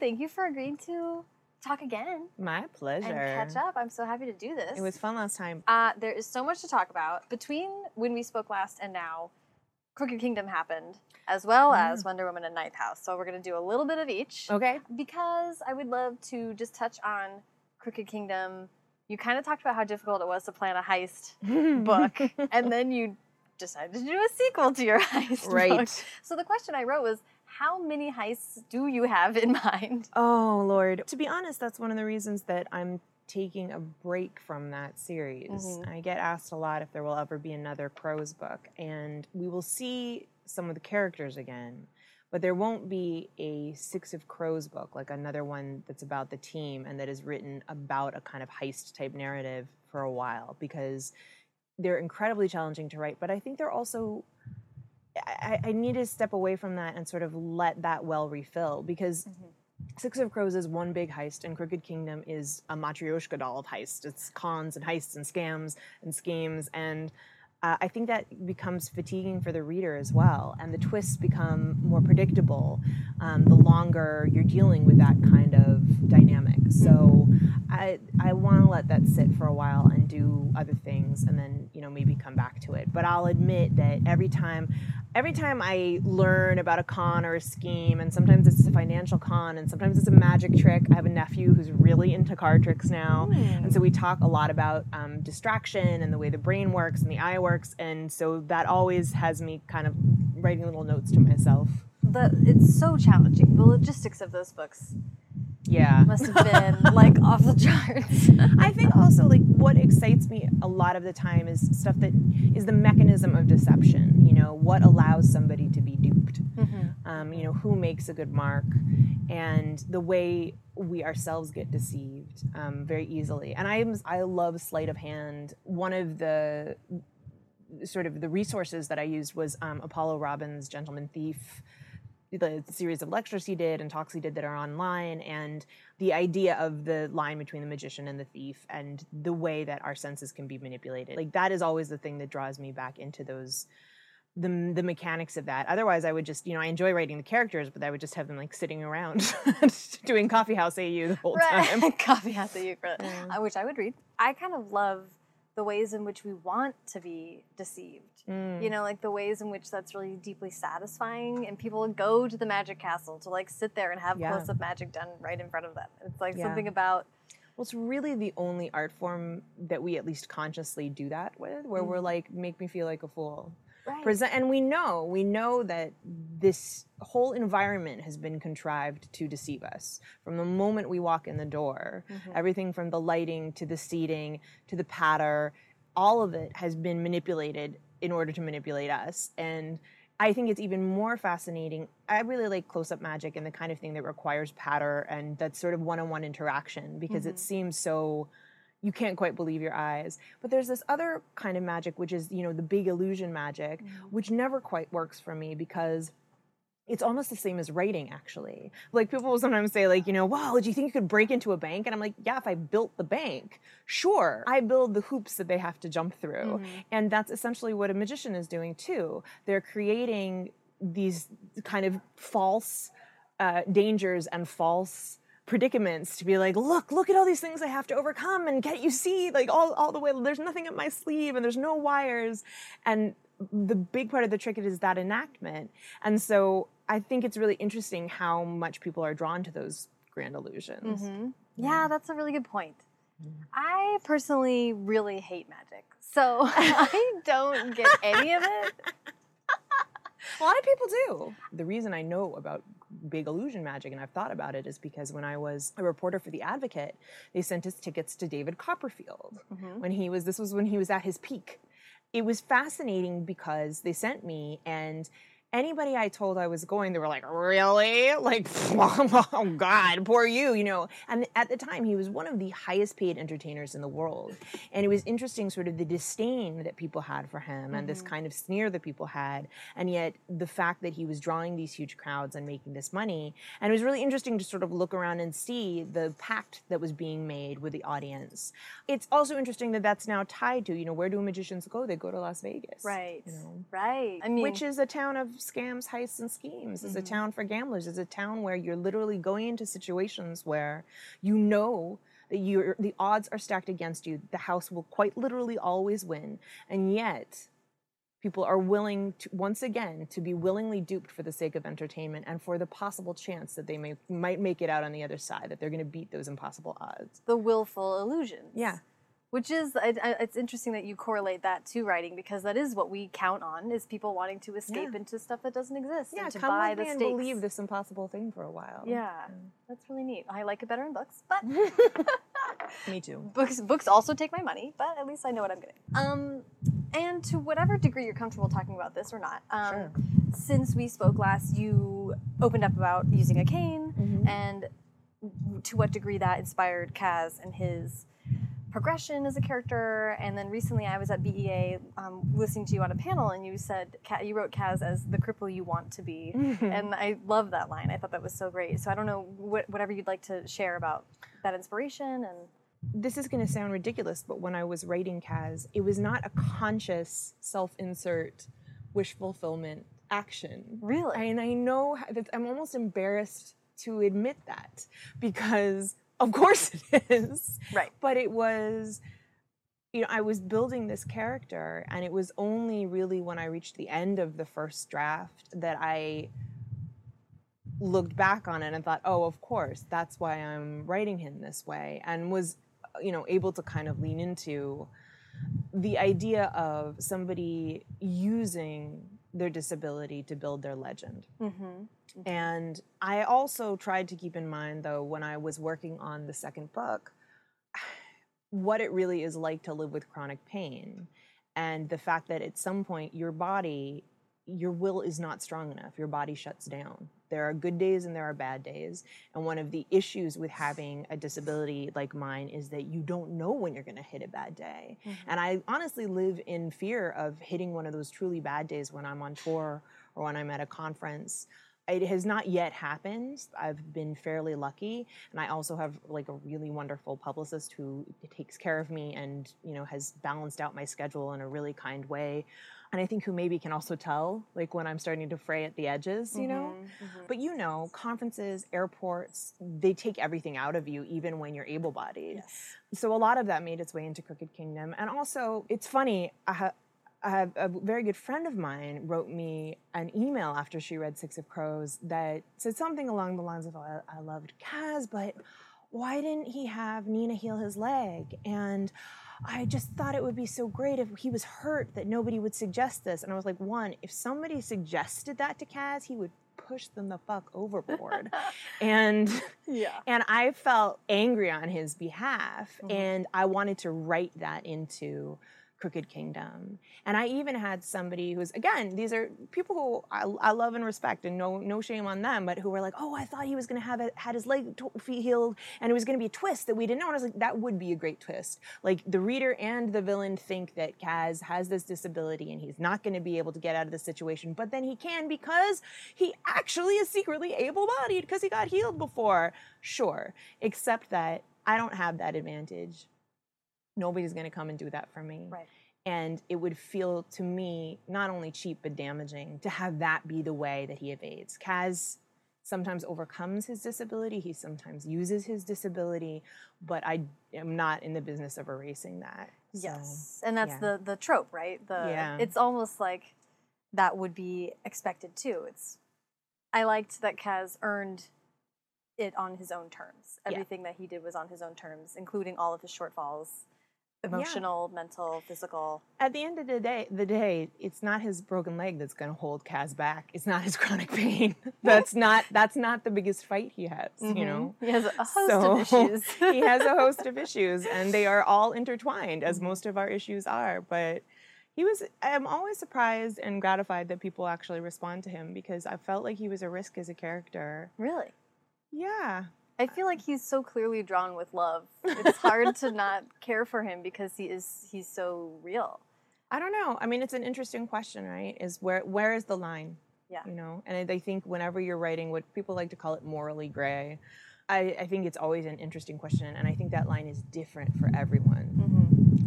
Thank you for agreeing to talk again My pleasure. and catch up. I'm so happy to do this. It was fun last time. Uh, there is so much to talk about between when we spoke last and now. Crooked Kingdom happened, as well Mm. as Wonder Woman and Ninth House. So we're going to do a little bit of each Okay. because I would love to just touch on Crooked Kingdom. You kind of talked about how difficult it was to plan a heist book, and then you decided to do a sequel to your heist book. Right. So the question I wrote was, how many heists do you have in mind? Oh Lord. To be honest, that's one of the reasons that I'm taking a break from that series. Mhm. I get asked a lot if there will ever be another Crows book, and we will see some of the characters again. But there won't be a Six of Crows book, like another one that's about the team and that is written about a kind of heist type narrative for a while because they're incredibly challenging to write. But I think they're also I, I need to step away from that and sort of let that well refill because Six of Crows is one big heist, and Crooked Kingdom is a matryoshka doll of heists. It's cons and heists and scams and schemes, and uh, I think that becomes fatiguing for the reader as well. And the twists become more predictable um, the longer you're dealing with that kind of dynamic. So I I want to let that sit for a while and do other things, and then you know maybe come back to it. But I'll admit that every time every time I learn about a con or a scheme, and sometimes it's a financial con, and sometimes it's a magic trick. I have a nephew who's really into card tricks now, and so we talk a lot about um, distraction and the way the brain works and the eye works, and so that always has me kind of writing little notes to myself. The, it's so challenging. The logistics of those books Yeah. must have been like off the charts. I think also like what excites me a lot of the time is stuff that is the mechanism of deception. You know, what allows somebody to be duped. Um, you know, who makes a good mark, and the way we ourselves get deceived um, very easily. And I am I love sleight of hand. One of the sort of the resources that I used was um, Apollo Robbins' Gentleman Thief the series of lectures he did and talks he did that are online and the idea of the line between the magician and the thief and the way that our senses can be manipulated like that is always the thing that draws me back into those the, the mechanics of that otherwise i would just you know i enjoy writing the characters but i would just have them like sitting around doing coffee house au the whole time Coffee house au Euclid, Yeah. which I would read. I kind of love the ways in which we want to be deceived. Mm. You know, like the ways in which that's really deeply satisfying, and people go to the magic castle to like sit there and have Yeah. close-up magic done right in front of them. It's like Yeah. something about Well, it's really the only art form that we at least consciously do that with, where we're like, make me feel like a fool. Right. Present, and we know, we know that this whole environment has been contrived to deceive us. From the moment we walk in the door, mm-hmm. everything from the lighting to the seating to the patter, all of it has been manipulated in order to manipulate us. And I think it's even more fascinating. I really like close up magic and the kind of thing that requires patter and that sort of one on one interaction because it mm-hmm. seems so you can't quite believe your eyes. But there's this other kind of magic, which is, you know, the big illusion magic, which never quite works for me because it's almost the same as writing actually. Like people will sometimes say like you know wow do you think you could break into a bank? And i'm like yeah if i built the bank. Sure i build the hoops that they have to jump through. And that's essentially what a magician is doing too. They're creating these kind of false uh, dangers and false predicaments to be like look look at all these things i have to overcome and get you see like all, all the way there's nothing up my sleeve and there's no wires and the big part of the trick is that enactment and so i think it's really interesting how much people are drawn to those grand illusions Mhm. Yeah, that's a really good point. I personally really hate magic, so I don't get any of it. A lot of people do. The reason I know about big illusion magic and I've thought about it is because when I was a reporter for The Advocate, they sent us tickets to David Copperfield mm-hmm. when he was, this was when he was at his peak. It was fascinating because they sent me and anybody I told I was going, they were like, really? Like, oh God, poor you, you know. And at the time, he was one of the highest paid entertainers in the world. And it was interesting, sort of the disdain that people had for him and this mm-hmm. kind of sneer that people had. And yet, the fact that he was drawing these huge crowds and making this money. And it was really interesting to sort of look around and see the pact that was being made with the audience. It's also interesting that that's now tied to, you know, where do magicians go? They go to Las Vegas. Right. You know, Right. I mean, which is a town of scams, heists, and schemes. It's a Mhm. town for gamblers. It's a town where you're literally going into situations where you know that you're, the odds are stacked against you. The house will quite literally always win. And yet, people are willing to, once again, to be willingly duped for the sake of entertainment and for the possible chance that they may, might make it out on the other side, that they're going to beat those impossible odds. The willful illusions. Yeah. Which is, I, I, it's interesting that you correlate that to writing because that is what we count on is people wanting to escape Yeah. into stuff that doesn't exist Yeah, and to buy the stakes. believe this impossible thing for a while. Yeah, that's really neat. I like it better in books, but Me too. books books also take my money, but at least I know what I'm getting. Um, and to whatever degree you're comfortable talking about this or not, um, Sure. since we spoke last, you opened up about using a cane Mhm. and to what degree that inspired Kaz and his progression as a character. And then recently, I was at BEA um, listening to you on a panel, and you said you wrote Kaz as the cripple you want to be, and I love that line. I thought that was so great. So I don't know what, whatever you'd like to share about that inspiration and. this is going to sound ridiculous, but when I was writing Kaz, it was not a conscious self insert wish fulfillment action. Really? And I know that I'm almost embarrassed to admit that because, of course, it is. Right. But it was, you know, I was building this character, and it was only really when I reached the end of the first draft that I looked back on it and thought, oh, of course, that's why I'm writing him this way, and was, you know, able to kind of lean into the idea of somebody using their disability to build their legend. Mm-hmm. And I also tried to keep in mind, though, when I was working on the second book, what it really is like to live with chronic pain. And the fact that at some point your body, your will is not strong enough, your body shuts down. There are good days and there are bad days. And one of the issues with having a disability like mine is that you don't know when you're going to hit a bad day. Mm-hmm. And I honestly live in fear of hitting one of those truly bad days when I'm on tour or when I'm at a conference. It has not yet happened. I've been fairly lucky, and I also have like a really wonderful publicist who takes care of me and you know has balanced out my schedule in a really kind way. And I think who maybe can also tell like when I'm starting to fray at the edges, you know. Mm-hmm. But you know, conferences, airports, they take everything out of you, even when you're able bodied. Yes. So a lot of that made its way into Crooked Kingdom. And also, it's funny, I, ha- I have a very good friend of mine wrote me an email after she read Six of Crows that said something along the lines of, "Oh, I, I loved Kaz, but why didn't he have Nina heal his leg? And I just thought it would be so great if he was hurt that nobody would suggest this. And I was like, one, if somebody suggested that to Kaz, he would push them the fuck overboard. and Yeah. and I felt angry on his behalf, Mhm. and I wanted to write that into Crooked Kingdom. And I even had somebody who's again, these are people who I, I love and respect, and no no shame on them, but who were like, "Oh, I thought he was going to have it, had his leg feet healed, and it was going to be a twist that we didn't know." And I was like, "That would be a great twist." Like the reader and the villain think that Kaz has this disability and he's not going to be able to get out of the situation, but then he can because he actually is secretly able-bodied because he got healed before. Sure, except that I don't have that advantage. Nobody's going to come and do that for me. Right. And it would feel to me not only cheap but damaging to have that be the way that he evades. Kaz sometimes overcomes his disability, he sometimes uses his disability, but I am not in the business of erasing that. So, Yes, and that's yeah. the the trope, right? The Yeah. it's almost like that would be expected too. It's I liked that Kaz earned it on his own terms. Yeah. Everything that he did was on his own terms, including all of his shortfalls, emotional, mental, physical. At the end of the day, the day, it's not his broken leg that's going to hold Kaz back. It's not his chronic pain. that's not that's not the biggest fight he has. You mm-hmm. know, he has a host of issues. he has a host of issues, and they are all intertwined, as mm-hmm. most of our issues are. But he was. I'm always surprised and gratified that people actually respond to him because I felt like he was a risk as a character. really. Yeah. I feel like he's so clearly drawn with love. It's hard to not care for him because he is he's so real. I don't know. I mean, it's an interesting question, right? Is where where is the line? Yeah. You know, and I I think whenever you're writing what people like to call it morally gray, I, I think it's always an interesting question, and I think that line is different for everyone. Mm-hmm.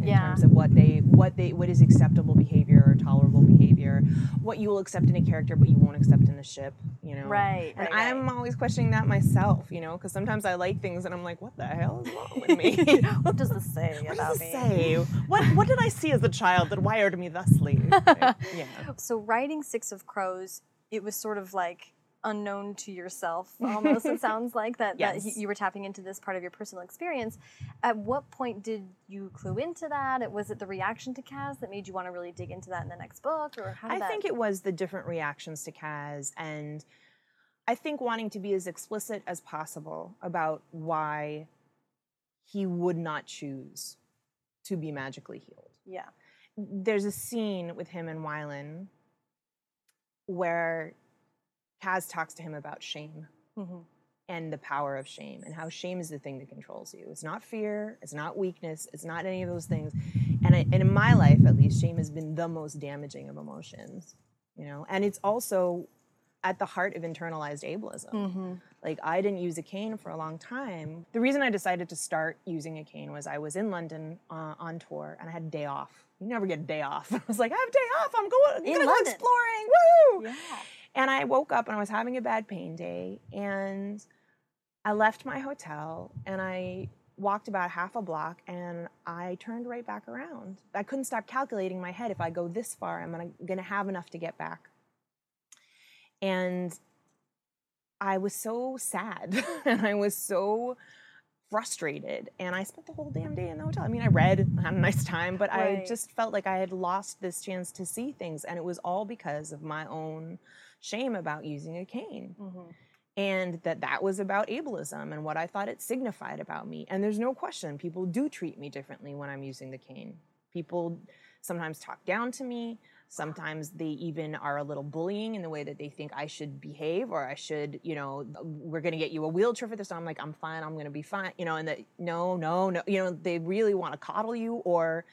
In Yeah. terms of what they what they what is acceptable behavior or tolerable behavior, what you will accept in a character but you won't accept in the ship, you know. Right, And right, right. I'm always questioning that myself, you know, because sometimes I like things and I'm like, what the hell is wrong with me? what does this say what about does me? say? What what did I see as a child that wired me thusly? yeah. So writing Six of Crows, it was sort of like unknown to yourself almost it sounds like that, that Yes. y- you were tapping into this part of your personal experience at what point did you clue into that was it the reaction to Kaz that made you want to really dig into that in the next book or how I that think it was the different reactions to Kaz and I think wanting to be as explicit as possible about why he would not choose to be magically healed. yeah There's a scene with him and Wylan where Kaz talks to him about shame hmm and the power of shame and how shame is the thing that controls you. It's not fear, it's not weakness, it's not any of those things. And, I, and in my life, at least, shame has been the most damaging of emotions, you know. And it's also at the heart of internalized ableism. Mm-hmm. Like I didn't use a cane for a long time. The reason I decided to start using a cane was I was in London uh, on tour and I had a day off. You never get a day off. I was like, I have a day off. I'm going, In gonna go exploring. Woo! yeah And I woke up and I was having a bad pain day. And I left my hotel and I walked about half a block and I turned right back around. I couldn't stop calculating in my head if I go this far, I'm gonna, gonna have enough to get back. And I was so sad and I was so frustrated. And I spent the whole damn day in the hotel. I mean, I read, I had a nice time, but I just felt like I had lost this chance to see things. And it was all because of my own shame about using a cane hmm and that that was about ableism and what I thought it signified about me. And there's no question, people do treat me differently when I'm using the cane. People sometimes talk down to me. Sometimes they even are a little bullying in the way that they think I should behave or I should, you know, we're going to get you a wheelchair for this. I'm like, I'm fine. I'm going to be fine. You know, and that, no, no, no. You know, they really want to coddle you or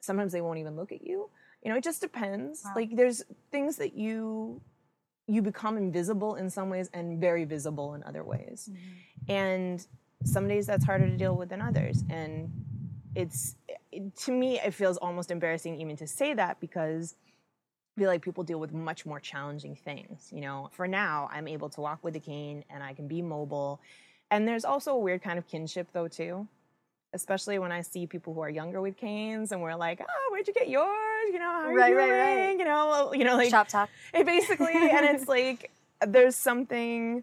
sometimes they won't even look at you. You know, it just depends. Wow. Like there's things that you you become invisible in some ways and very visible in other ways. Mm-hmm. And some days that's harder to deal with than others. And it's it- to me it feels almost embarrassing even to say that because I feel like people deal with much more challenging things. You know, for now I'm able to walk with a cane and I can be mobile. And there's also a weird kind of kinship though too. Especially when I see people who are younger with canes and we're like, oh, where'd you get yours? You know, how are Right, you right, doing? right. You know, you know, like shop talk it basically and it's like there's something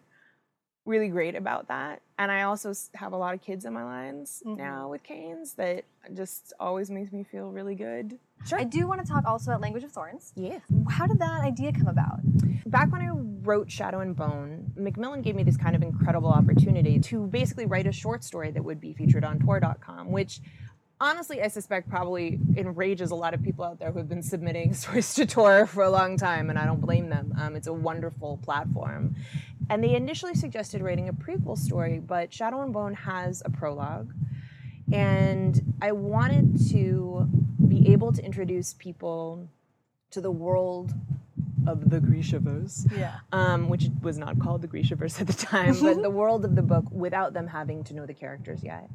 really great about that and i also have a lot of kids in my lines Mhm. now with canes that just always makes me feel really good Sure. I do want to talk also about Language of Thorns. yeah How did that idea come about? back when i wrote shadow and bone macmillan gave me this kind of incredible opportunity to basically write a short story that would be featured on tor.com which honestly i suspect probably enrages a lot of people out there who have been submitting stories to tor for a long time and i don't blame them. Um, it's a wonderful platform. And they initially suggested writing a prequel story but shadow and bone has a prologue. And i wanted to be able to introduce people to the world of the Grishaverse Yeah. um, which was not called the Grishaverse at the time, but the world of the book without them having to know the characters yet.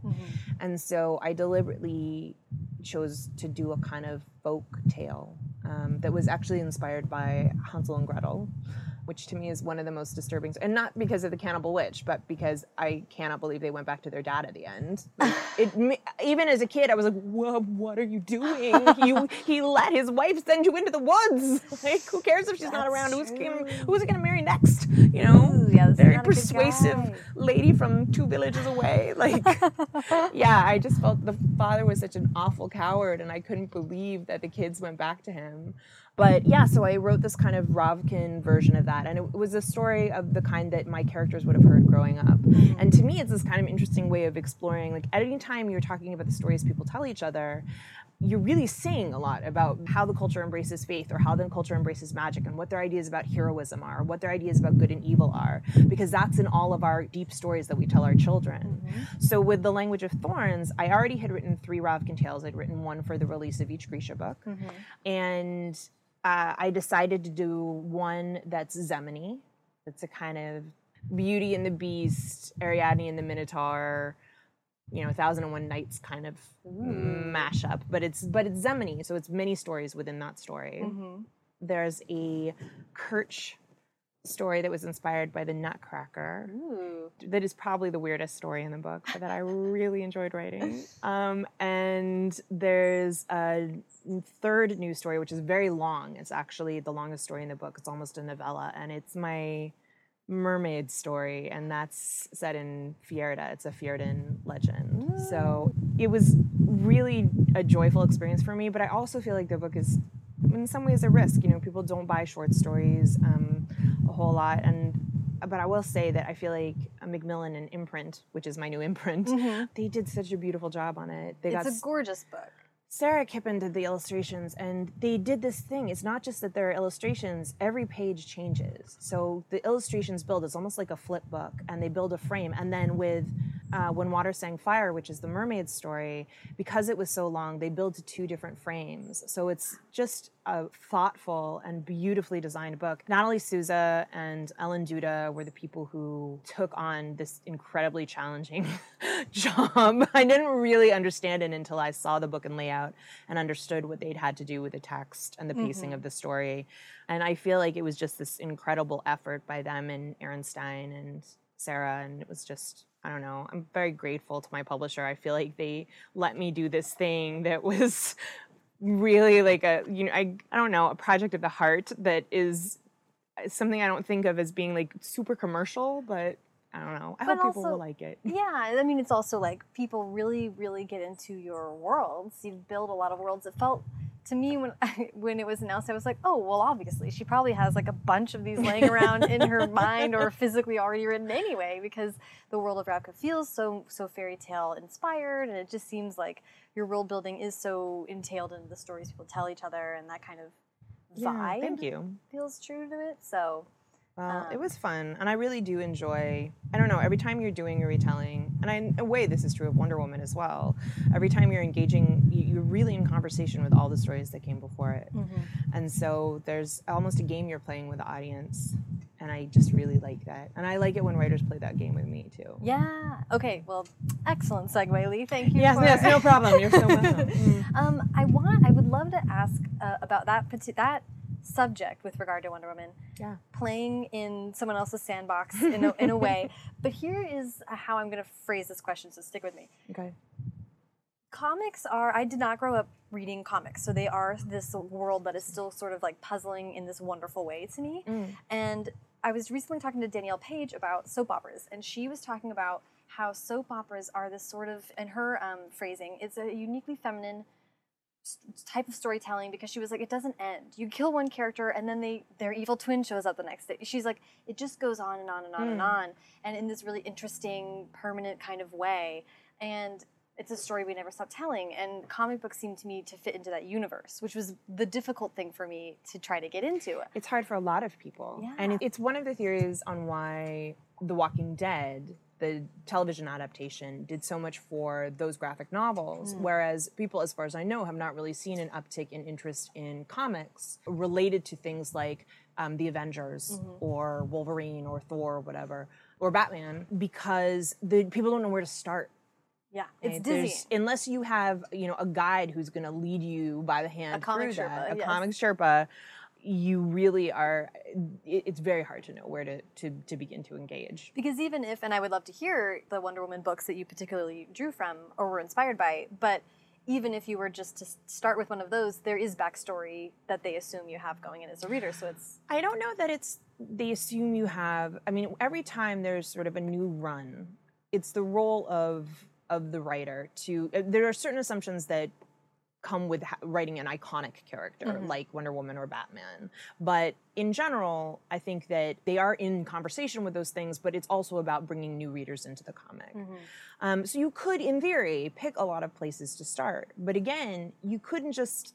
And so I deliberately chose to do a kind of folk tale um, that was actually inspired by Hansel and Gretel, which to me is one of the most disturbing. And not because of the cannibal witch, but because I cannot believe they went back to their dad at the end. Like, it, even as a kid, I was like, "Whoa, what are you doing? You, he let his wife send you into the woods. Like, who cares if she's not That's around? Who's gonna, who's he gonna marry next? You know, Ooh, yeah, very not persuasive lady from two villages away. Like, yeah, I just felt the father was such an awful coward, and I couldn't believe that the kids went back to him. But yeah, so I wrote this kind of Ravkan version of that, and it was a story of the kind that my characters would have heard growing up. Mm-hmm. And to me, it's this kind of interesting way of exploring. Like, at any time you're talking about the stories people tell each other, you're really saying a lot about how the culture embraces faith or how the culture embraces magic and what their ideas about heroism are, what their ideas about good and evil are, because that's in all of our deep stories that we tell our children. Mm-hmm. So with the language of thorns, I already had written three Ravkan tales. I'd written one for the release of each Grisha book, mm-hmm. and uh, I decided to do one that's Zemeni. It's a kind of Beauty and the Beast, Ariadne and the Minotaur, you know, Thousand and One Nights kind of mashup, but it's but it's Zemeni, so it's many stories within that story. Mm-hmm. There's a Kerch story that was inspired by the Nutcracker. Ooh. That is probably the weirdest story in the book, but that I really enjoyed writing. Um, and there's a third news story, which is very long. It's actually the longest story in the book. It's almost a novella, and it's my mermaid story, and that's set in Fjerda. It's a Fjerdan legend. So it was really a joyful experience for me, but I also feel like the book is in some ways a risk. You know, people don't buy short stories um, whole lot, and but I will say that I feel like a Macmillan and Imprint, which is my new imprint, mm-hmm. they did such a beautiful job on it. They It's got a gorgeous book. Sara Kipin did the illustrations, and they did this thing. It's not just that there are illustrations, every page changes. So the illustrations build, it's almost like a flip book, and they build a frame. And then with uh, When Water Sang Fire, which is the mermaid story, because it was so long, they build to two different frames. So it's just a thoughtful and beautifully designed book. Natalie Sousa and Ellen Duda were the people who took on this incredibly challenging job. I didn't really understand it until I saw the book and layout and understood what they'd had to do with the text and the pacing of the story. And I feel like it was just this incredible effort by them and Erin Stein and Sara. And it was just, I don't know, I'm very grateful to my publisher. I feel like they let me do this thing that was really like a, you know, I, I don't know, a project of the heart that is something I don't think of as being like super commercial, but I don't know. I But hope people will like it. Yeah, I mean, it's also like people really, really get into your worlds. You build a lot of worlds. It felt to me when when it was announced, I was like, oh, well, obviously she probably has like a bunch of these laying around in her mind or physically already written anyway, because the world of Ravka feels so so fairy tale inspired, and it just seems like your world building is so entailed in the stories people tell each other and that kind of vibe. Yeah, thank you. feels true to it. So Well, it Um, was fun, and I really do enjoy. I don't know. Every time you're doing a retelling, and I, in a way, this is true of Wonder Woman as well. Every time you're engaging, you, you're really in conversation with all the stories that came before it, and so there's almost a game you're playing with the audience, and I just really like that. And I like it when writers play that game with me too. yeah, okay, well, excellent segue, Leigh. Thank you. Yes, for- yes, no problem. You're so welcome. Mm. Um, I want. I would love to ask uh, about that that subject with regard to Wonder Woman. Yeah. Playing in someone else's sandbox in a, in a way. But here is how I'm going to phrase this question. So stick with me. Okay. Comics are. I did not grow up reading comics, so they are this world that is still sort of like puzzling in this wonderful way to me. And I was recently talking to Danielle Paige about soap operas, and she was talking about how soap operas are this sort of, in her um, phrasing, it's a uniquely feminine type of storytelling because she was like, it doesn't end. You kill one character, and then they their evil twin shows up the next day. She's like, it just goes on and on and on and hmm. on, and in this really interesting, permanent kind of way. And it's a story we never stop telling. And comic books seem to me to fit into that universe, which was the difficult thing for me to try to get into. It's hard for a lot of people. And Yeah. it- it's one of the theories on why The Walking Dead, the television adaptation, did so much for those graphic novels, whereas people, as far as I know, have not really seen an uptick in interest in comics related to things like um, the Avengers or Wolverine or Thor or whatever, or Batman, because the people don't know where to start. Yeah, it's dizzying. Unless you have, you know, a guide who's going to lead you by the hand a comic through that, Sherpa, a yes. comic Sherpa, you really are. It, it's very hard to know where to, to to begin to engage. Because even if, and I would love to hear the Wonder Woman books that you particularly drew from or were inspired by, but even if you were just to start with one of those, there is backstory that they assume you have going in as a reader. So it's I don't know that it's they assume you have. I mean, every time there's sort of a new run, it's the role of of the writer to. uh, There are certain assumptions that come with ha- writing an iconic character like Wonder Woman or Batman. But in general, I think that they are in conversation with those things, but it's also about bringing new readers into the comic. Um, so you could, in theory, pick a lot of places to start. But again, you couldn't just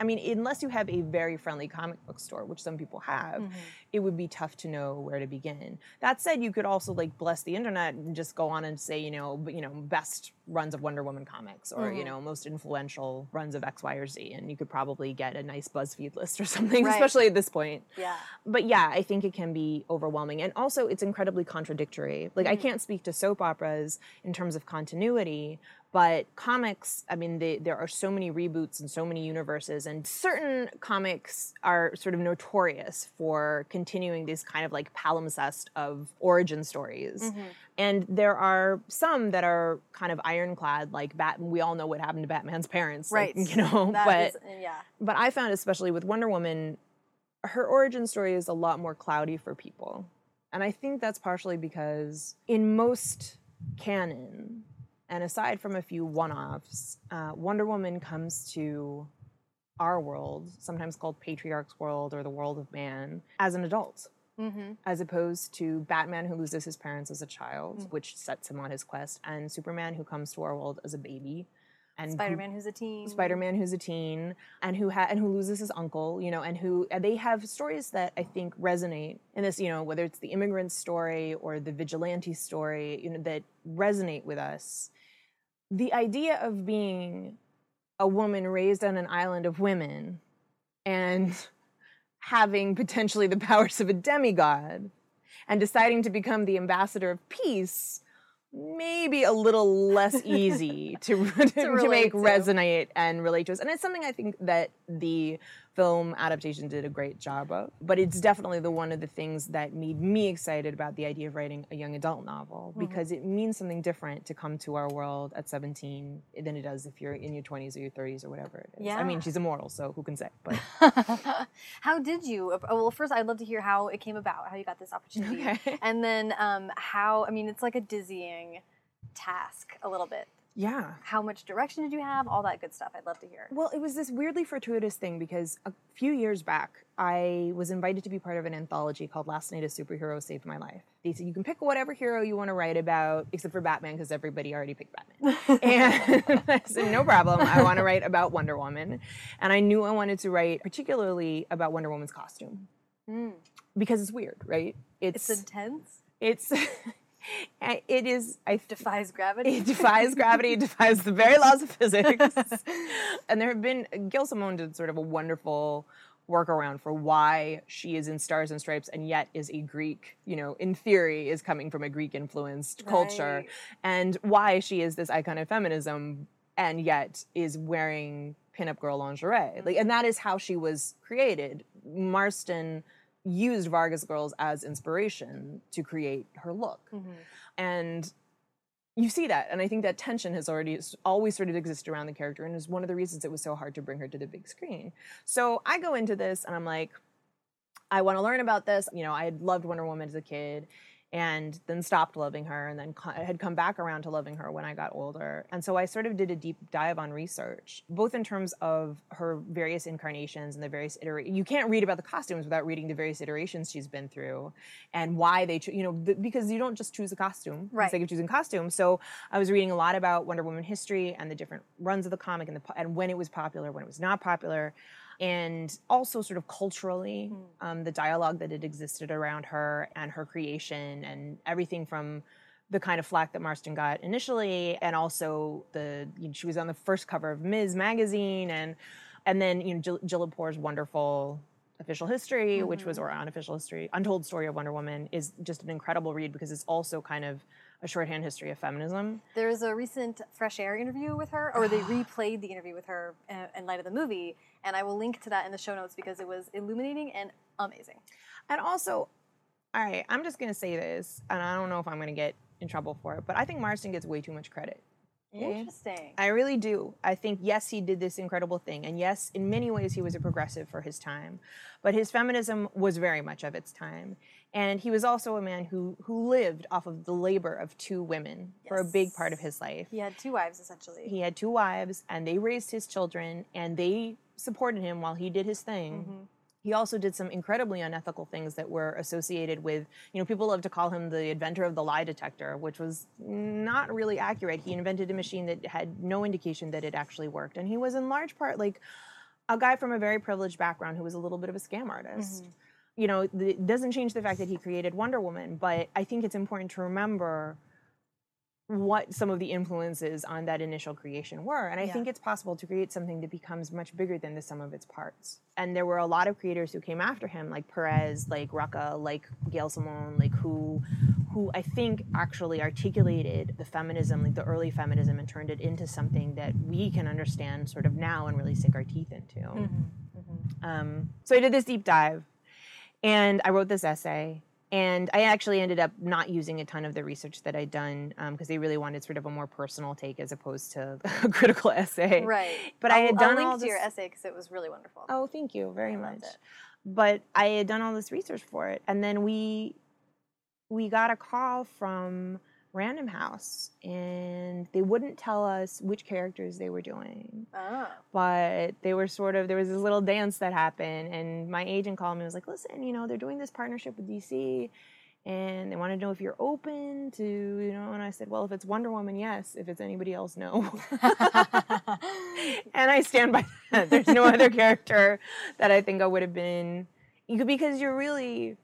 I mean, unless you have a very friendly comic book store, which some people have, mm-hmm. it would be tough to know where to begin. That said, you could also like bless the internet and just go on and say, you know, you know, best runs of Wonder Woman comics or, you mm-hmm. know, most influential runs of X, Y, or Z. And you could probably get a nice BuzzFeed list or something, Right. especially at this point Yeah. but yeah, I think it can be overwhelming. And also, it's incredibly contradictory. Like, I mm. can't speak to soap operas in terms of continuity, but comics, I mean, they, there are so many reboots and so many universes, and certain comics are sort of notorious for continuing this kind of like palimpsest of origin stories. Mm-hmm. And there are some that are kind of ironclad, like Batman. We all know what happened to Batman's parents, like, Right. you know. That but is- yeah. but I found, especially with Wonder Woman, her origin story is a lot more cloudy for people. And I think that's partially because in most canon, and aside from a few one offs, uh, Wonder Woman comes to our world, sometimes called Patriarch's world or the world of man, as an adult. Mm-hmm. As opposed to Batman, who loses his parents as a child, Mm. which sets him on his quest, and Superman, who comes to our world as a baby, and Spider-Man, who's a teen. Spider-Man who's a teen and who ha- and who loses his uncle, you know, and who and they have stories that I think resonate in this, you know, whether it's the immigrant story or the vigilante story, you know, that resonate with us. The idea of being a woman raised on an island of women and having potentially the powers of a demigod and deciding to become the ambassador of peace maybe a little less easy to, to, to relate make to. resonate and relate to us. And it's something I think that the film adaptation did a great job of. But it's definitely the one of the things that made me excited about the idea of writing a young adult novel Mm-hmm. because it means something different to come to our world at 17 than it does if you're in your 20s or your 30s or whatever it is. Yeah. I mean, she's immortal, so who can say? But how did you? oh, Well, first, I'd love to hear how it came about, how you got this opportunity, Okay. and then um, how. I mean, it's like a dizzying task, a little bit. Yeah. How much direction did you have? All that good stuff. I'd love to hear. Well, it was this weirdly fortuitous thing because a few years back, I was invited to be part of an anthology called Last Night a Superhero Saved My Life. They said you can pick whatever hero you want to write about, except for Batman, because everybody already picked Batman. and I said, no problem. I want to write about Wonder Woman. And I knew I wanted to write particularly about Wonder Woman's costume Mm. because it's weird, right? It's intense. it's it is I Defies gravity. it defies gravity, it defies the very laws of physics. and there have been Gail Simone did sort of a wonderful workaround for why she is in Stars and Stripes and yet is a Greek, you know, in theory is coming from a Greek influenced culture, and why she is this icon of feminism and yet is wearing pinup girl lingerie. Mm-hmm. Like, and that is how she was created. Marston used Vargas girls as inspiration to create her look. Mhm. and you see that and i think that tension has already always sort of existed around the character and is one of the reasons it was so hard to bring her to the big screen. So i go into this and i'm like i want to learn about this. You know i had loved wonder woman as a kid and then stopped loving her and then co- had come back around to loving her when i got older. And so i sort of did a deep dive on research both in terms of her various incarnations and the various iterations you can't read about the costumes without reading the various iterations she's been through and why they cho- you know because you don't just choose a costume. For the Right. sake of choosing costume so i was reading a lot about wonder woman history and the different runs of the comic and the and when it was popular when it was not popular and also sort of culturally um, the dialogue that had existed around her and her creation and everything from the kind of flack that Marston got initially, and also the you know, she was on the first cover of Ms. magazine, and and then you know Jill, Jill wonderful official history, which was or unofficial history, untold story of Wonder Woman, is just an incredible read because it's also kind of a shorthand history of feminism. There's a recent Fresh Air interview with her, or they replayed the interview with her in light of the movie, and I will link to that in the show notes because it was illuminating and amazing. And also, all right, I'm just gonna say this, and I don't know if I'm gonna get in trouble for it, but I think Marston gets way too much credit. Eh? Interesting. I really do. I think yes, he did this incredible thing, and yes, in many ways he was a progressive for his time, but his feminism was very much of its time, and he was also a man who who lived off of the labor of two women for a big part of his life. He had two wives essentially. He had two wives, and they raised his children, and they supported him while he did his thing. Mm-hmm. He also did some incredibly unethical things that were associated with, you know, people love to call him the inventor of the lie detector, which was not really accurate. He invented a machine that had no indication that it actually worked. And he was in large part like a guy from a very privileged background who was a little bit of a scam artist. You know, it doesn't change the fact that he created Wonder Woman, but I think it's important to remember what some of the influences on that initial creation were. And I Yeah. think it's possible to create something that becomes much bigger than the sum of its parts. And there were a lot of creators who came after him, like Perez, like Rucka, like Gail Simone, like who who I think actually articulated the feminism, like the early feminism, and turned it into something that we can understand sort of now and really sink our teeth into. Um, so I did this deep dive and I wrote this essay. And I actually ended up not using a ton of the research that I'd done um, because they really wanted sort of a more personal take as opposed to a critical essay. Right. But I I'll- had I'll done link all to your essay because it was really wonderful. Oh, thank you very I much. But I had done all this research for it, and then we we got a call from Random House, and they wouldn't tell us which characters they were doing. Oh. But they were sort of there was this little dance that happened, and my agent called me and was like, "Listen, you know, they're doing this partnership with DC." And they want to know if you're open to, you know, and I said, well, if it's Wonder Woman, yes. If it's anybody else, no. and I stand by that. There's no other character that I think I would have been because you're really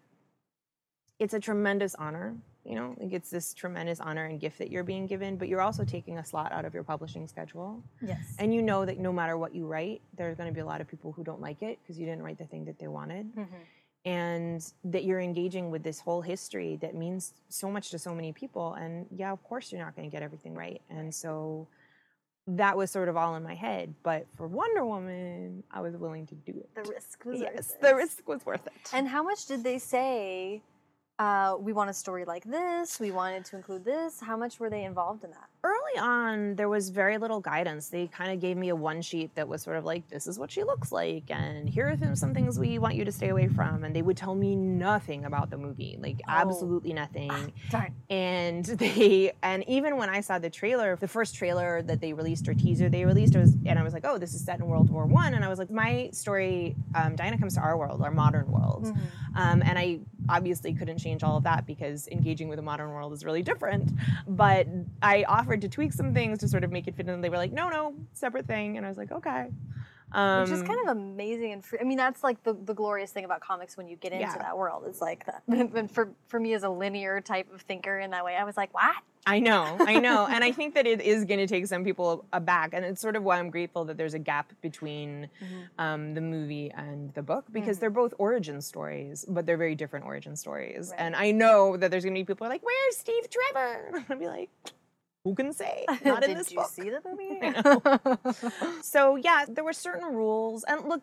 it's a tremendous honor, you know, like it's this tremendous honor and gift that you're being given, but you're also taking a slot out of your publishing schedule. yes. And you know that no matter what you write, there's going to be a lot of people who don't like it because you didn't write the thing that they wanted. Mhm. And that you're engaging with this whole history that means so much to so many people. And yeah, of course, you're not going to get everything right. And so that was sort of all in my head. But for Wonder Woman, I was willing to do it. The risk was yes, worth the risk was worth it. And how much did they say? Uh, we want a story like this. We wanted to include this. How much were they involved in that? early on there was very little guidance they kind of gave me a one sheet that was sort of like this is what she looks like and here are some things we want you to stay away from and they would tell me nothing about the movie like Oh. absolutely nothing Darn. and they and even when i saw the trailer the first trailer that they released or teaser they released it was and i was like oh this is set in world war one and i was like my story um, diana comes to our world our modern world Mm-hmm. um, and I obviously couldn't change all of that because engaging with the modern world is really different. But I offered to tweak some things to sort of make it fit in. And they were like, no, no, separate thing. And I was like, okay. Um, Which is kind of amazing and free. I mean, that's like the, the glorious thing about comics when you get into Yeah. that world. It's like that. And for for me as a linear type of thinker in that way, I was like, what? I know, I know. and I think that it is going to take some people aback. And it's sort of why I'm grateful that there's a gap between um, the movie and the book because they're both origin stories, but they're very different origin stories. Right. And I know that there's going to be people who are like, where's Steve Trevor? I'll be like, who can say? Not in Did this you see the movie? so yeah, there were certain rules, and look,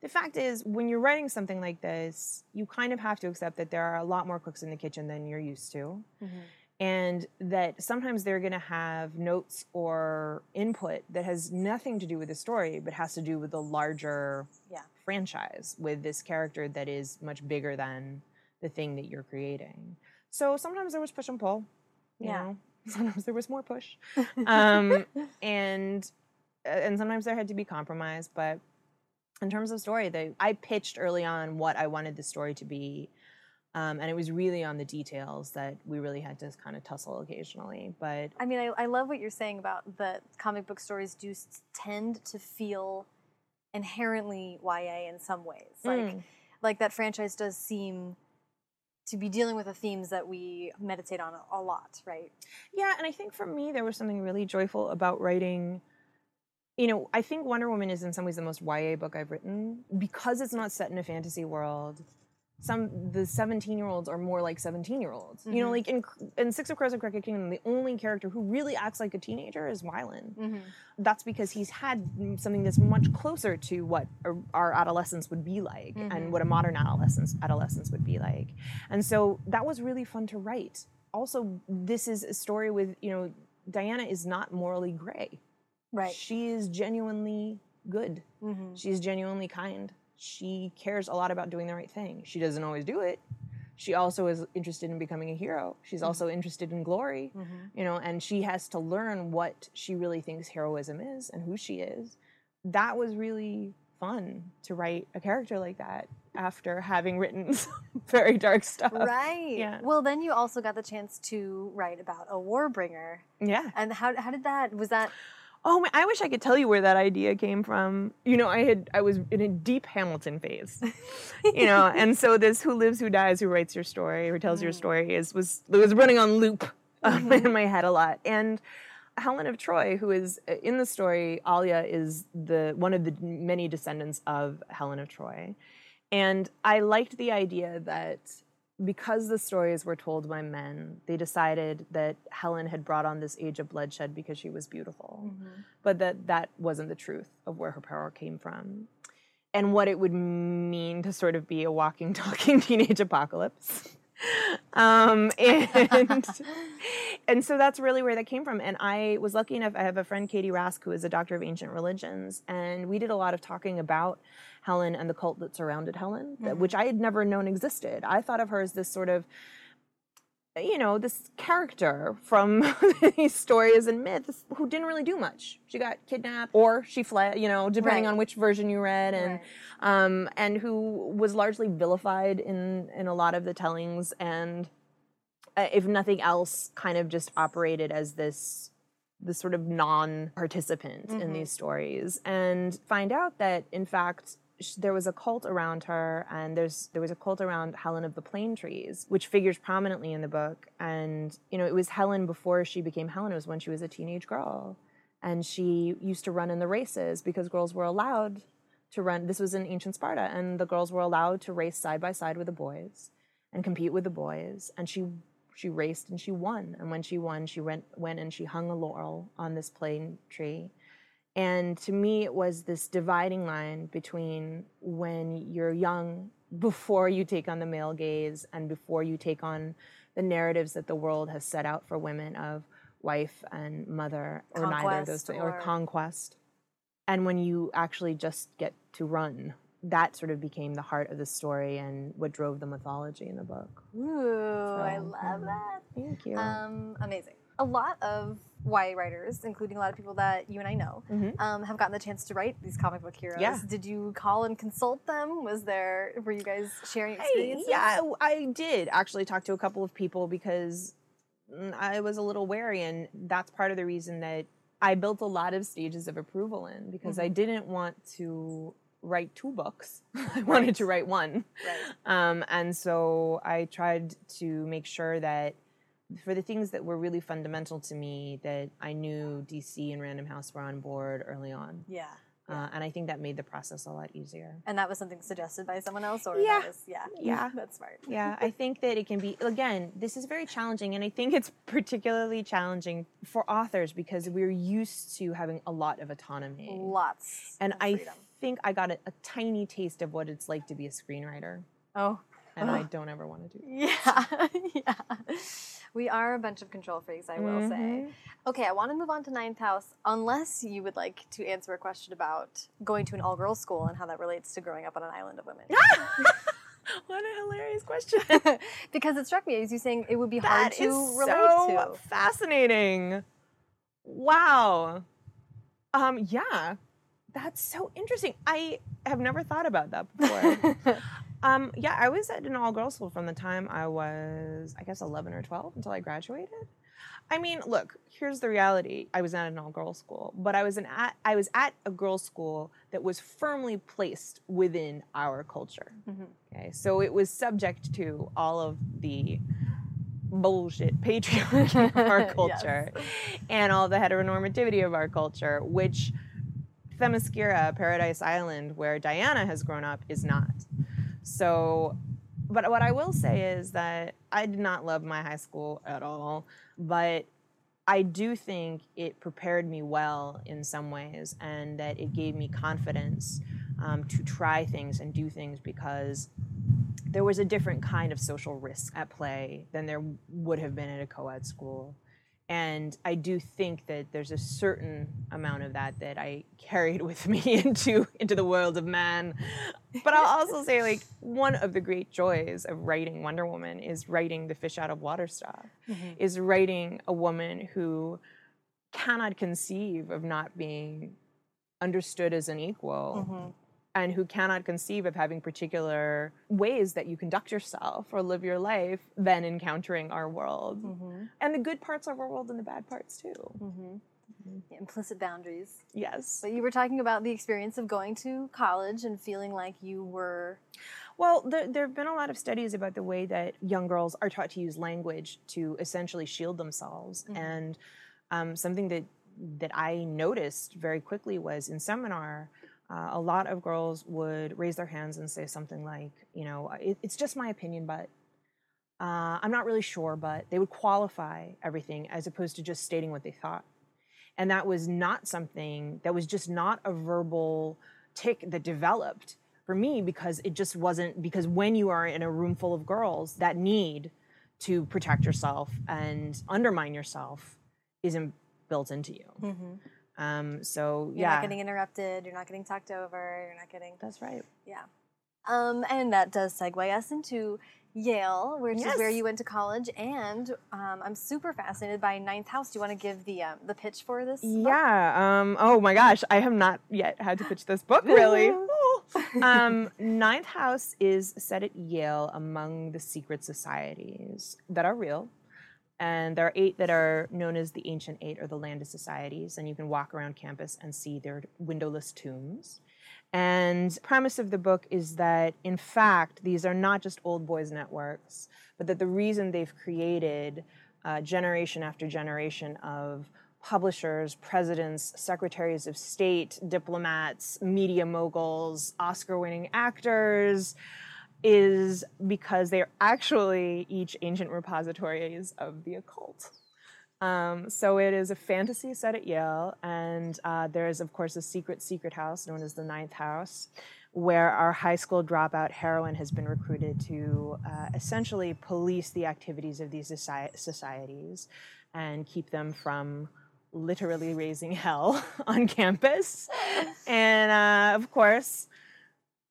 the fact is, when you're writing something like this, you kind of have to accept that there are a lot more cooks in the kitchen than you're used to, Mhm. and that sometimes they're going to have notes or input that has nothing to do with the story, but has to do with the larger Yeah. franchise, with this character that is much bigger than the thing that you're creating. So sometimes there was push and pull. You Yeah. know, sometimes there was more push um, and uh, and sometimes there had to be compromise. But in terms of story, they, I pitched early on what I wanted the story to be, um, and it was really on the details that we really had to kind of tussle occasionally. But I mean, I, I love what you're saying about that comic book stories do s- tend to feel inherently YA in some ways. Like, Mm. like that franchise does seem to be dealing with the themes that we meditate on a, lot, right? yeah, and I think for me there was something really joyful about writing. You know, I think Wonder Woman is in some ways the most YA book I've written because it's not set in a fantasy world. Some the 17 year olds are more like 17 year olds. You know, Mhm. like in in Six of Crows and Crooked Kingdom, the only character who really acts like a teenager is Wylan. Mm-hmm. That's because he's had something that's much closer to what our- our adolescence would be like Mhm. and what a modern adolescence adolescence would be like. And so that was really fun to write. Also, this is a story with, you know, Diana is not morally gray. Right. She is genuinely good. Mm-hmm. She's genuinely kind. She cares a lot about doing the right thing. She doesn't always do it. She also is interested in becoming a hero. She's also interested in glory, Mm-hmm. you know, and she has to learn what she really thinks heroism is and who she is. That was really fun to write a character like that after having written some very dark stuff. Right. yeah. Well, then you also got the chance to write about a Warbringer. Yeah. And how, how did that, was that Oh I wish I could tell you where that idea came from. You know, I had I was in a deep Hamilton phase. you know, and so this "Who Lives, Who Dies, Who Writes Your Story, Who Tells Your mm-hmm. Story" is was was running on loop um, mm-hmm. in my head a lot. And Helen of Troy, who is uh, in the story, Alia is the one of the many descendants of Helen of Troy, and I liked the idea that because the stories were told by men, they decided that Helen had brought on this age of bloodshed because she was beautiful, Mm-hmm. but that that wasn't the truth of where her power came from. And what it would mean to sort of be a walking, talking teenage apocalypse. Um, and and so that's really where that came from. And I was lucky enough, I have a friend, Katie Rask, who is a doctor of ancient religions. And we did a lot of talking about Helen and the cult that surrounded Helen, that, which I had never known existed. I thought of her as this sort of you know, this character from these stories and myths who didn't really do much. She got kidnapped or she fled, you know, depending Right. on which version you read, and Right. um, and who was largely vilified in in a lot of the tellings, and uh, if nothing else, kind of just operated as this this sort of non-participant in these stories, and find out that in fact there was a cult around her, and there's there was a cult around Helen of the Plane Trees, which figures prominently in the book. And you know, it was Helen before she became Helen. It was when she was a teenage girl, and she used to run in the races because girls were allowed to run. This was in ancient Sparta, and the girls were allowed to race side by side with the boys and compete with the boys. And she she raced and she won. And when she won, she went went and she hung a laurel on this plane tree. And to me, it was this dividing line between when you're young, before you take on the male gaze, and before you take on the narratives that the world has set out for women of wife and mother, or neither of those, Conquest or or- conquest. And when you actually just get to run, that sort of became the heart of the story and what drove the mythology in the book. Ooh, I love mhm. that. Thank you. Um, amazing. A lot of YA writers, including a lot of people that you and I know, Mhm. um, have gotten the chance to write these comic book heroes. Yeah. Did you call and consult them? Was there were you guys sharing I, experiences? yeah, I, I did actually talk to a couple of people because mm, I was a little wary, and that's part of the reason that I built a lot of stages of approval in because I didn't want to write two books. I wanted to write one. Right. Um, and so I tried to make sure that for the things that were really fundamental to me, that I knew DC and Random House were on board early on. Yeah. Uh, and I think that made the process a lot easier. And that was something suggested by someone else, or Yeah. that was, yeah, Yeah. that's smart. Yeah, I think that it can be, again, this is very challenging. And I think it's particularly challenging for authors because we're used to having a lot of autonomy. Lots. And I think I got a, a tiny taste of what it's like to be a screenwriter. oh And I don't ever want to do yeah, yeah. We are a bunch of control freaks, I will say. Mhm. Okay, I want to move on to Ninth House, unless you would like to answer a question about going to an all girls school and how that relates to growing up on an island of women. What a hilarious question. because it struck me as you saying it would be hard That to is relate so to. fascinating. Wow. Um, yeah. That's so interesting. I have never thought about that before. Um, yeah, I was at an all girls school from the time I was, I guess, 11 or 12 until I graduated. I mean, look, here's the reality. I was at an all girls school, but I was an at I was at a girls' school that was firmly placed within our culture. Mhm. Okay, so it was subject to all of the bullshit patriarchy of our Yes. culture and all the heteronormativity of our culture, which Themyscira, Paradise Island, where Diana has grown up, is not. So, but what I will say is that I did not love my high school at all, but I do think it prepared me well in some ways, and that it gave me confidence um, to try things and do things because there was a different kind of social risk at play than there would have been at a co-ed school and i do think that there's a certain amount of that that i carried with me into into the world of man but i'll also say like one of the great joys of writing wonder woman is writing the fish out of water stuff is writing a woman who cannot conceive of not being understood as an equal Mhm. And who cannot conceive of having particular ways that you conduct yourself or live your life than encountering our world Mhm. and the good parts of our world and the bad parts too Mhm. implicit boundaries. Yes. But you were talking about the experience of going to college and feeling like you were. Well, there, there have been a lot of studies about the way that young girls are taught to use language to essentially shield themselves. Mm-hmm. And um, something that that I noticed very quickly was in seminar, uh, a lot of girls would raise their hands and say something like, you know, it, it's just my opinion, but uh, I'm not really sure, but they would qualify everything as opposed to just stating what they thought. And that was not something that was just not a verbal tick that developed for me because it just wasn't because when you are in a room full of girls, that need to protect yourself and undermine yourself isn't built into you. Um, so. You're yeah, not getting interrupted. You're not getting talked over. You're not getting. that's right. Yeah. Um, and that does segue us into Yale, which is where you went to college. And um, I'm super fascinated by Ninth House. Do you want to give the um, the pitch for this? book? Yeah. Um, oh my gosh, I have not yet had to pitch this book really. um, Ninth House is set at Yale among the secret societies that are real. And there are eight that are known as the Ancient Eight or the Landed Societies. And you can walk around campus and see their windowless tombs. And premise of the book is that, in fact, these are not just old boys networks, but that the reason they've created uh, generation after generation of publishers, presidents, secretaries of state, diplomats, media moguls, Oscar winning actors is because they're actually each ancient repositories of the occult. Um, so it is a fantasy set at Yale, and uh, there is, of course, a secret, secret house known as the Ninth House, where our high school dropout heroine has been recruited to uh, essentially police the activities of these soci- societies and keep them from literally raising hell on campus. and uh, of course,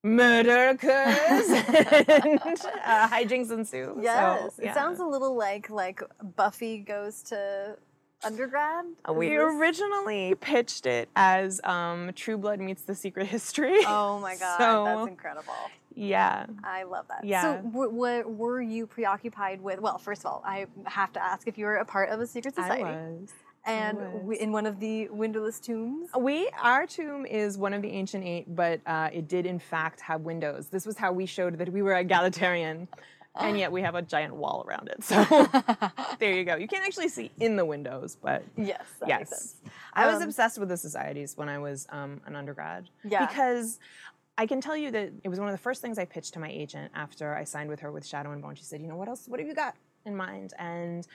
murder occurs and uh, hijinks ensue. So, Yes. yeah. It sounds a little like like Buffy goes to undergrad. Uh, We this- originally pitched it as um, True Blood meets the Secret History. Oh my god, So, that's incredible. yeah. I love that. Yeah. So, w- w- were you preoccupied with? Well, first of all, I have to ask if you were a part of a secret society, I was. And was. w- in one of the windowless tombs. We our tomb is one of the ancient eight, but uh, it did in fact have windows. This was how we showed that we were egalitarian, and yet we have a giant wall around it. So there you go. You can't actually see in the windows, but Yes. That Makes sense. yes, I was Um, obsessed with the societies when I was um, an undergrad. Yeah. because. I can tell you that it was one of the first things I pitched to my agent after I signed with her with Shadow and Bone. She said, "You know what else? What have you got in mind?" And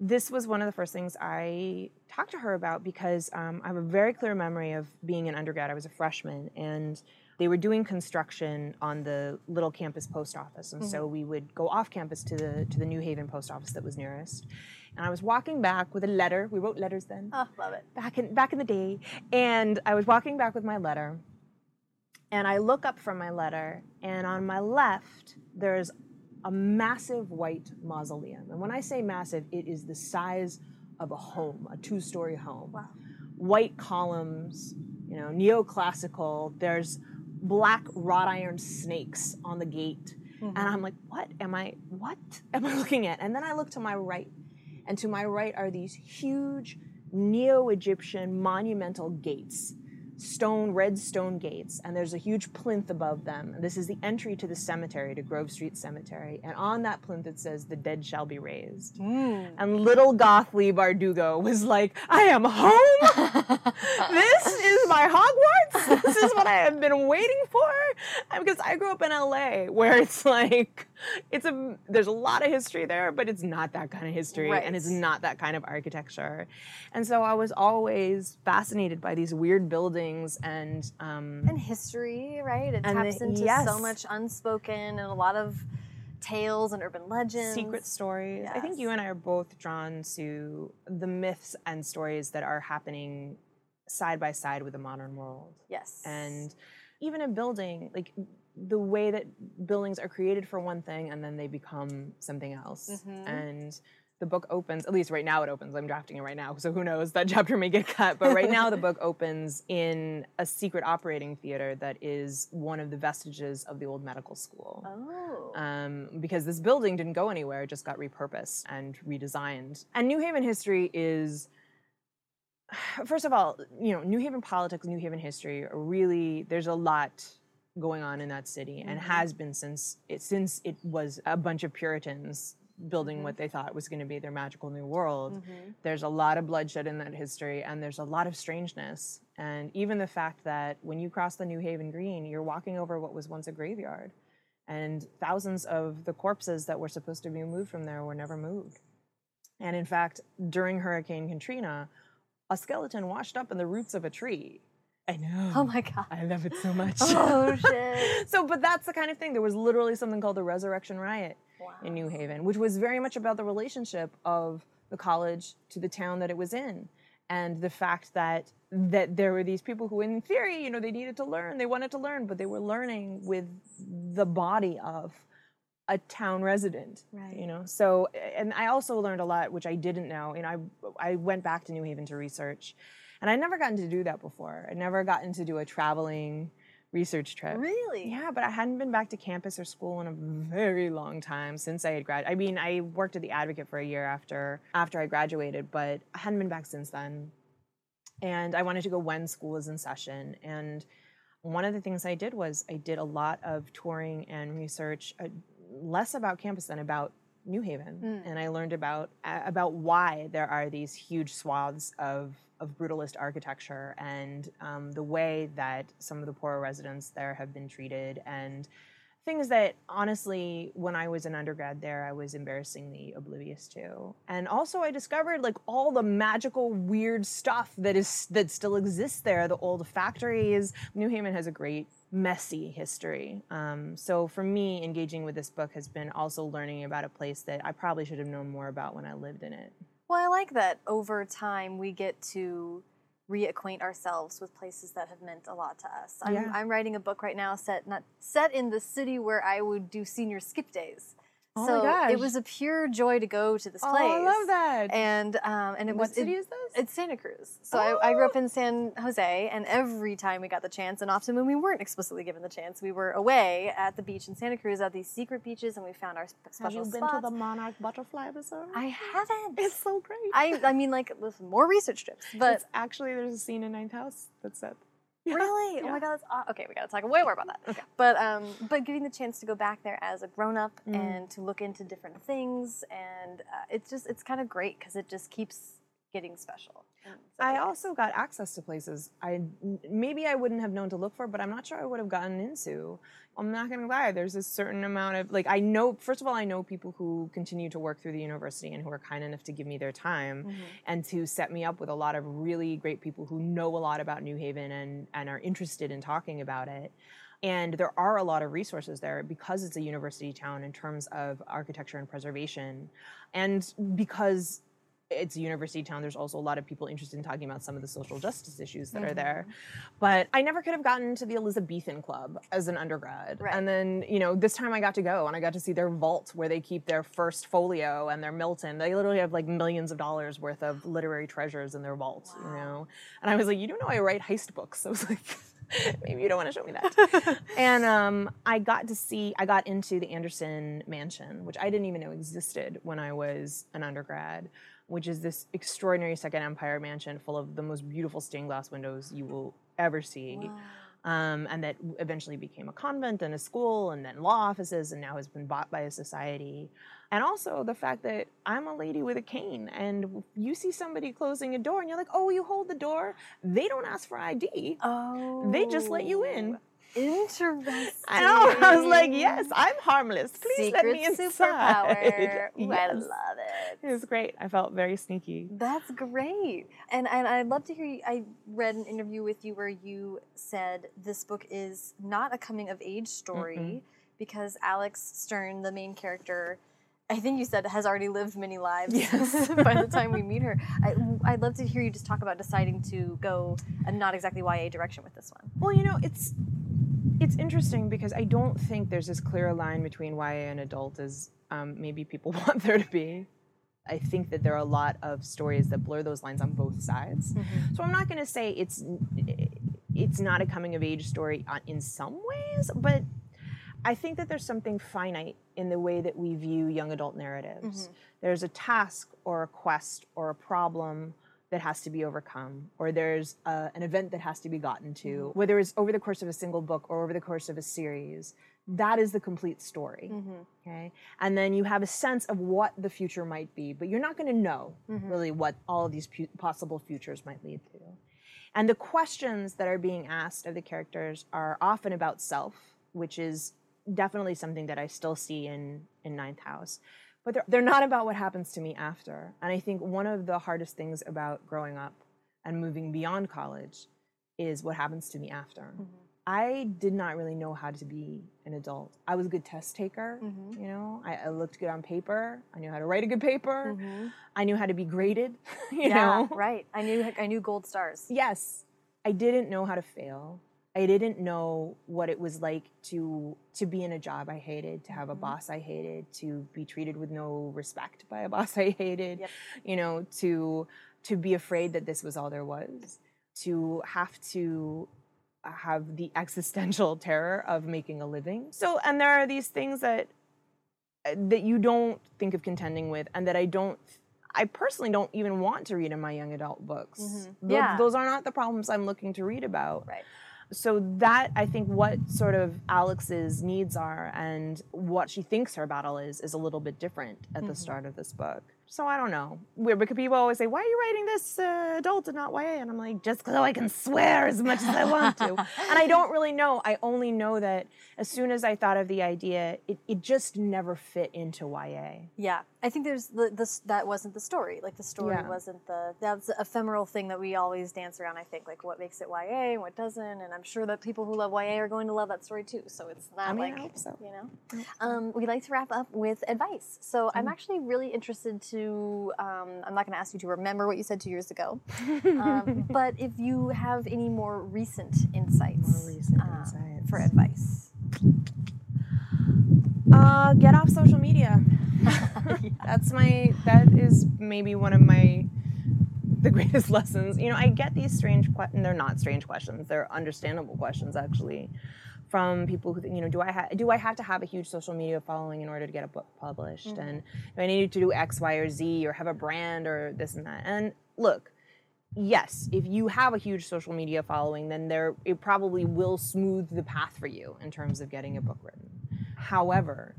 this was one of the first things I talked to her about because um, I have a very clear memory of being an undergrad. I was a freshman, and they were doing construction on the little campus post office, and so we would go off campus to the to the New Haven post office that was nearest. And I was walking back with a letter. We wrote letters then Oh, love it. back in back in the day, and I was walking back with my letter, and I look up from my letter, and on my left there's a massive white mausoleum. And when I say massive, it is the size of a home, a two-story home. Wow. White columns, you know, neoclassical. There's black wrought iron snakes on the gate. And mm-hmm. I'm like, what am I what am I looking at? And then I look to my right. And to my right are these huge neo-Egyptian monumental gates. Stone, red stone gates, and there's a huge plinth above them. This is the entry to the cemetery, to Grove Street Cemetery. And on that plinth it says, The dead shall be raised. Hmm. And little goth Leigh Bardugo was like, I am home. this is my Hogwarts. This is what I have been waiting for. Because I grew up in LA, where it's like, it's a there's a lot of history there, but it's not that kind of history, and it's not that kind of architecture. And so I was always fascinated by these weird buildings and. Um, And history, right? It taps the- into so much unspoken and a lot of tales and urban legends. secret stories. I think you and I are both drawn to the myths and stories that are happening side by side with the modern world. Yes. And even a building, like the way that buildings are created for one thing and then they become something else. Mhm. And the book opens, at least right now it opens. I'm drafting it right now, so who knows? That chapter may get cut. But right now the book opens in a secret operating theater that is one of the vestiges of the old medical school oh. um, because this building didn't go anywhere, it just got repurposed and redesigned. And New Haven history is first of all, you know, New Haven politics, New Haven history, are really there's a lot going on in that city, and mm-hmm. has been since it since it was a bunch of Puritans building mm-hmm. what they thought was going to be their magical new world. Mm-hmm. There's a lot of bloodshed in that history, and there's a lot of strangeness, and even the fact that when you cross the New Haven Green, you're walking over what was once a graveyard, and thousands of the corpses that were supposed to be moved from there were never moved. And in fact, during Hurricane Katrina, a skeleton washed up in the roots of a tree. I know. Oh my god. I love it so much. Oh shit. so, but that's the kind of thing. There was literally something called the Resurrection Riot Wow. in New Haven, which was very much about the relationship of the college to the town that it was in. And the fact that that there were these people who, in theory, you know, they needed to learn, they wanted to learn, but they were learning with the body of a town resident Right. you know so and i also learned a lot which i didn't know you know i i went back to new haven to research and i'd never gotten to do that before. I'd never gotten to do a traveling research trip. Really? yeah but i hadn't been back to campus or school in a very long time since i had grad i mean i worked at the advocate for a year after after i graduated but i hadn't been back since then. And i wanted to go when school was in session. And one of the things I did was I did a lot of touring and research, uh, less about campus than about New Haven, and I learned about uh, about why there are these huge swaths of of brutalist architecture and um, the way that some of the poorer residents there have been treated and things that honestly when i was an undergrad there i was embarrassingly oblivious to. And also i discovered like all the magical weird stuff that is that still exists there the old factories. New haven has a great messy history. Um, so for me engaging with this book has been also learning about a place that i probably should have known more about when i lived in it Well, I like that over time we get to reacquaint ourselves with places that have meant a lot to us. I'm, Yeah. I'm writing a book right now set not set in the city where I would do senior skip days. Oh my so gosh. it was a pure joy to go to this oh place. i love that And um, and it what was city it- is this It's Santa Cruz. So I, I grew up in San Jose, and every time we got the chance, and often when we weren't explicitly given the chance, we were away at the beach in Santa Cruz at these secret beaches, and we found our sp- have special you been spots. to the monarch butterfly episode I haven't. it's so great I I mean, like with more research trips, but It's actually there's a scene in Ninth House that's set. Yeah, really, oh my god, that's aw- okay. We gotta talk way more about that. Okay. But um, but getting the chance to go back there as a grown up Mm. and to look into different things, and uh, it's just it's kind of great because it just keeps getting special. I also got access to places I maybe I wouldn't have known to look for, but I'm not sure I would have gotten into. I'm not gonna lie. There's a certain amount of like I know. First of all, I know people who continue to work through the university and who are kind enough to give me their time Mm-hmm. and to set me up with a lot of really great people who know a lot about New Haven and and are interested in talking about it. And there are a lot of resources there because it's a university town in terms of architecture and preservation, and because it's a university town. There's also a lot of people interested in talking about some of the social justice issues that are there. But I never could have gotten to the Elizabethan Club as an undergrad. Right. And then, you know, this time I got to go and I got to see their vault where they keep their first folio and their Milton. They literally have like millions of dollars worth of literary treasures in their vault, you know. And I was like, you don't know I write heist books. I was like, maybe you don't want to show me that. and um, I got to see, I got into the Anderson Mansion, which I didn't even know existed when I was an undergrad, which is this extraordinary Second Empire mansion full of the most beautiful stained glass windows you will ever see. Um, and that eventually became a convent and a school and then law offices and now has been bought by a society. And also the fact that I'm a lady with a cane and you see somebody closing a door and you're like, oh, you hold the door. They don't ask for ID. Oh, They just let you in. Interesting. I know. I was like, yes, I'm harmless. Please let me inside. superpower. Yes. love it. It was great. I felt very sneaky. That's great. And and I'd love to hear you I read an interview with you where you said this book is not a coming of age story mm-hmm. because Alex Stern, the main character, I think you said has already lived many lives Yes. by the time we meet her. I, I'd love to hear you just talk about deciding to go a not exactly YA direction with this one. Well, you know, it's it's interesting because I don't think there's as clear a line between YA and adult as um, maybe people want there to be. I think that there are a lot of stories that blur those lines on both sides. So I'm not going to say it's it's not a coming of age story in some ways, but I think that there's something finite in the way that we view young adult narratives. There's a task or a quest or a problem that has to be overcome, or there's uh, an event that has to be gotten to, mm-hmm. whether it's over the course of a single book or over the course of a series. That is the complete story. Mm-hmm. Okay. And then you have a sense of what the future might be, but you're not going to know mm-hmm. really what all of these pu- possible futures might lead to. And the questions that are being asked of the characters are often about self, which is definitely something that I still see in, in Ninth House. But they're, they're not about what happens to me after. And I think one of the hardest things about growing up and moving beyond college is what happens to me after. Mm-hmm. I did not really know how to be an adult. I was a good test taker, mm-hmm. you know. I, I looked good on paper. I knew how to write a good paper. Mm-hmm. I knew how to be graded, you yeah, know. right. I knew I knew gold stars. Yes, I didn't know how to fail. I didn't know what it was like to to be in a job I hated, to have a mm-hmm. boss I hated, to be treated with no respect by a boss I hated. Yep. You know, to to be afraid that this was all there was, to have to have the existential terror of making a living. So, and there are these things that uh, that you don't think of contending with, and that I don't. I personally don't even want to read in my young adult books. Mm-hmm. Tho- Yeah. those are not the problems I'm looking to read about. Right. So that I think what sort of Alex's needs are and what she thinks her battle is is a little bit different at the mm-hmm. start of this book. So I don't know. Weird because people always say, "Why are you writing this uh, adult and not YA?" And I'm like, "Just so I can swear as much as I want to." and I don't really know. I only know that as soon as I thought of the idea, it, it just never fit into YA. Yeah, I think there's the this that wasn't the story. Like the story Yeah. wasn't the that's the ephemeral thing that we always dance around. I think like what makes it YA and what doesn't. And I'm sure that people who love YA are going to love that story too. So it's not I mean, I like hope so. you know. Um, we like to wrap up with advice. So I'm actually really interested to. Um, I'm not going to ask you to remember what you said two years ago, um, but if you have any more recent insights, More recent uh, insights. for advice. Uh, get off social media. That's my. That is maybe one of my the greatest lessons. You know, I get these strange questions. They're not strange questions. They're understandable questions, actually, from people who think, you know, do I ha- do I have to have a huge social media following in order to get a book published? Mm-hmm. And do I need to do X, Y, or Z, or have a brand, or this and that? And look. Yes, if you have a huge social media following, then there it probably will smooth the path for you in terms of getting a book written. However,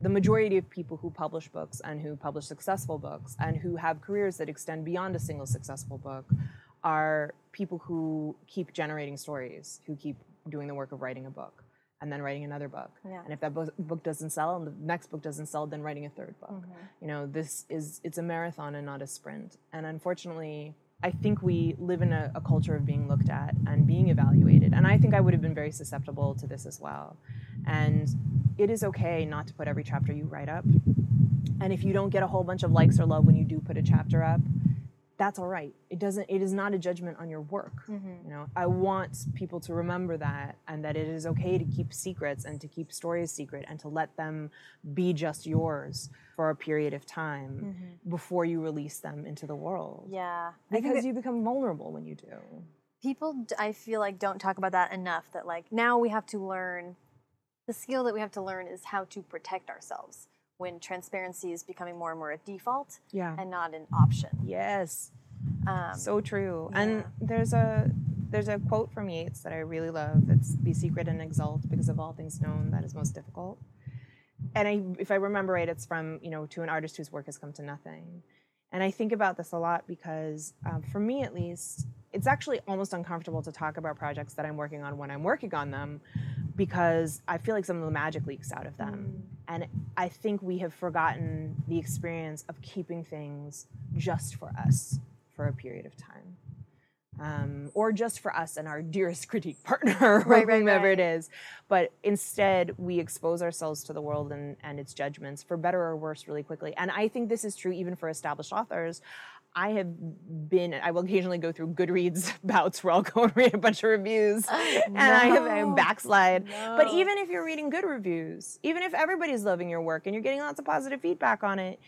the majority of people who publish books and who publish successful books and who have careers that extend beyond a single successful book are people who keep generating stories, who keep doing the work of writing a book and then writing another book. Yeah. And if that bo- book doesn't sell and the next book doesn't sell, then writing a third book. Mm-hmm. You know, this is it's a marathon and not a sprint. And unfortunately, I think we live in a, a culture of being looked at and being evaluated. And I think I would have been very susceptible to this as well. And it is okay not to put every chapter you write up. And if you don't get a whole bunch of likes or love when you do put a chapter up, that's all right. It doesn't it is not a judgment on your work. Mm-hmm. You know, I want people to remember that and that it is okay to keep secrets and to keep stories secret and to let them be just yours for a period of time mm-hmm. before you release them into the world. Yeah, Because you become vulnerable when you do. people I feel like don't talk about that enough that like now we have to learn the skill that we have to learn is how to protect ourselves when transparency is becoming more and more a default Yeah. and not an option Yes. um, So true. And there's a there's a quote from Yeats that I really love. It's be secret and exult because of all things known that is most difficult. And I if I remember right, it's from, you know, to an artist whose work has come to nothing. And I think about this a lot because um, for me at least, it's actually almost uncomfortable to talk about projects that I'm working on when I'm working on them because I feel like some of the magic leaks out of them. And I think we have forgotten the experience of keeping things just for us for a period of time. Um, or just for us and our dearest critique partner, or Right, right, whomever it right. is. But instead, we expose ourselves to the world and, and its judgments, for better or worse, really quickly. And I think this is true even for established authors. I have been, I will occasionally go through Goodreads bouts where I'll go and read a bunch of reviews oh, and I have I No. backslide. But even if you're reading good reviews, even if everybody's loving your work and you're getting lots of positive feedback on it,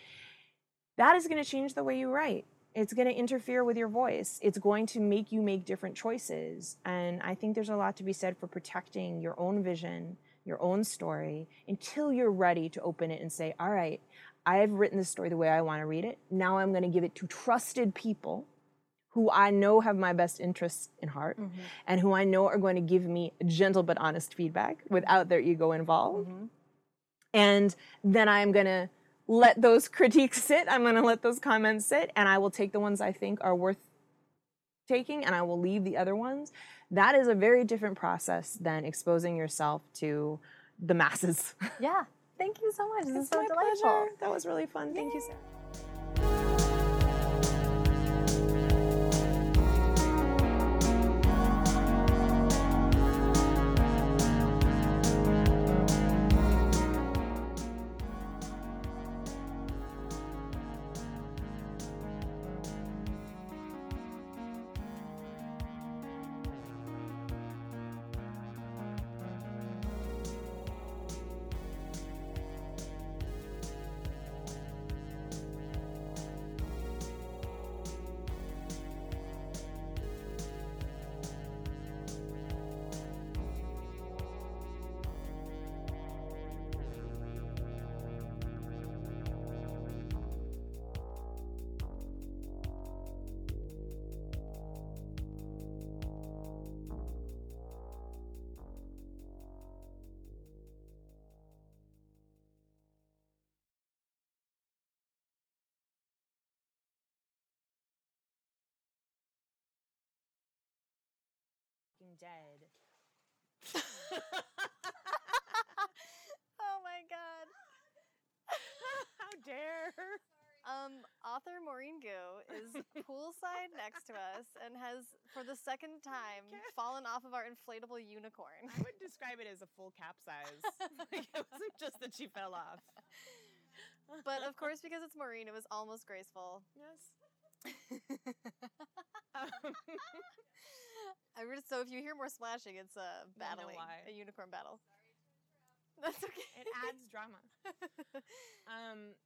that is going to change the way you write. It's going to interfere with your voice. It's going to make you make different choices. And I think there's a lot to be said for protecting your own vision, your own story, until you're ready to open it and say, all right, I have written this story the way I want to read it. Now I'm going to give it to trusted people who I know have my best interests in heart Mm-hmm. and who I know are going to give me gentle but honest feedback without their ego involved. Mm-hmm. And then I'm going to let those critiques sit. I'm going to let those comments sit and I will take the ones I think are worth taking and I will leave the other ones. That is a very different process than exposing yourself to the masses. Yeah. Thank you so much. This is so my delightful. pleasure. That was really fun. Thank you, Sarah. Dead. Oh my god. How dare? Um, author Maureen Goo is poolside next to us and has, for the second time, fallen off of our inflatable unicorn. I would describe it as a full capsize. like it wasn't just that she fell off. But of course, because it's Maureen, it was almost graceful. Yes. Um, so if you hear more splashing, it's a battling, a unicorn battle. That's okay. it adds drama. Um,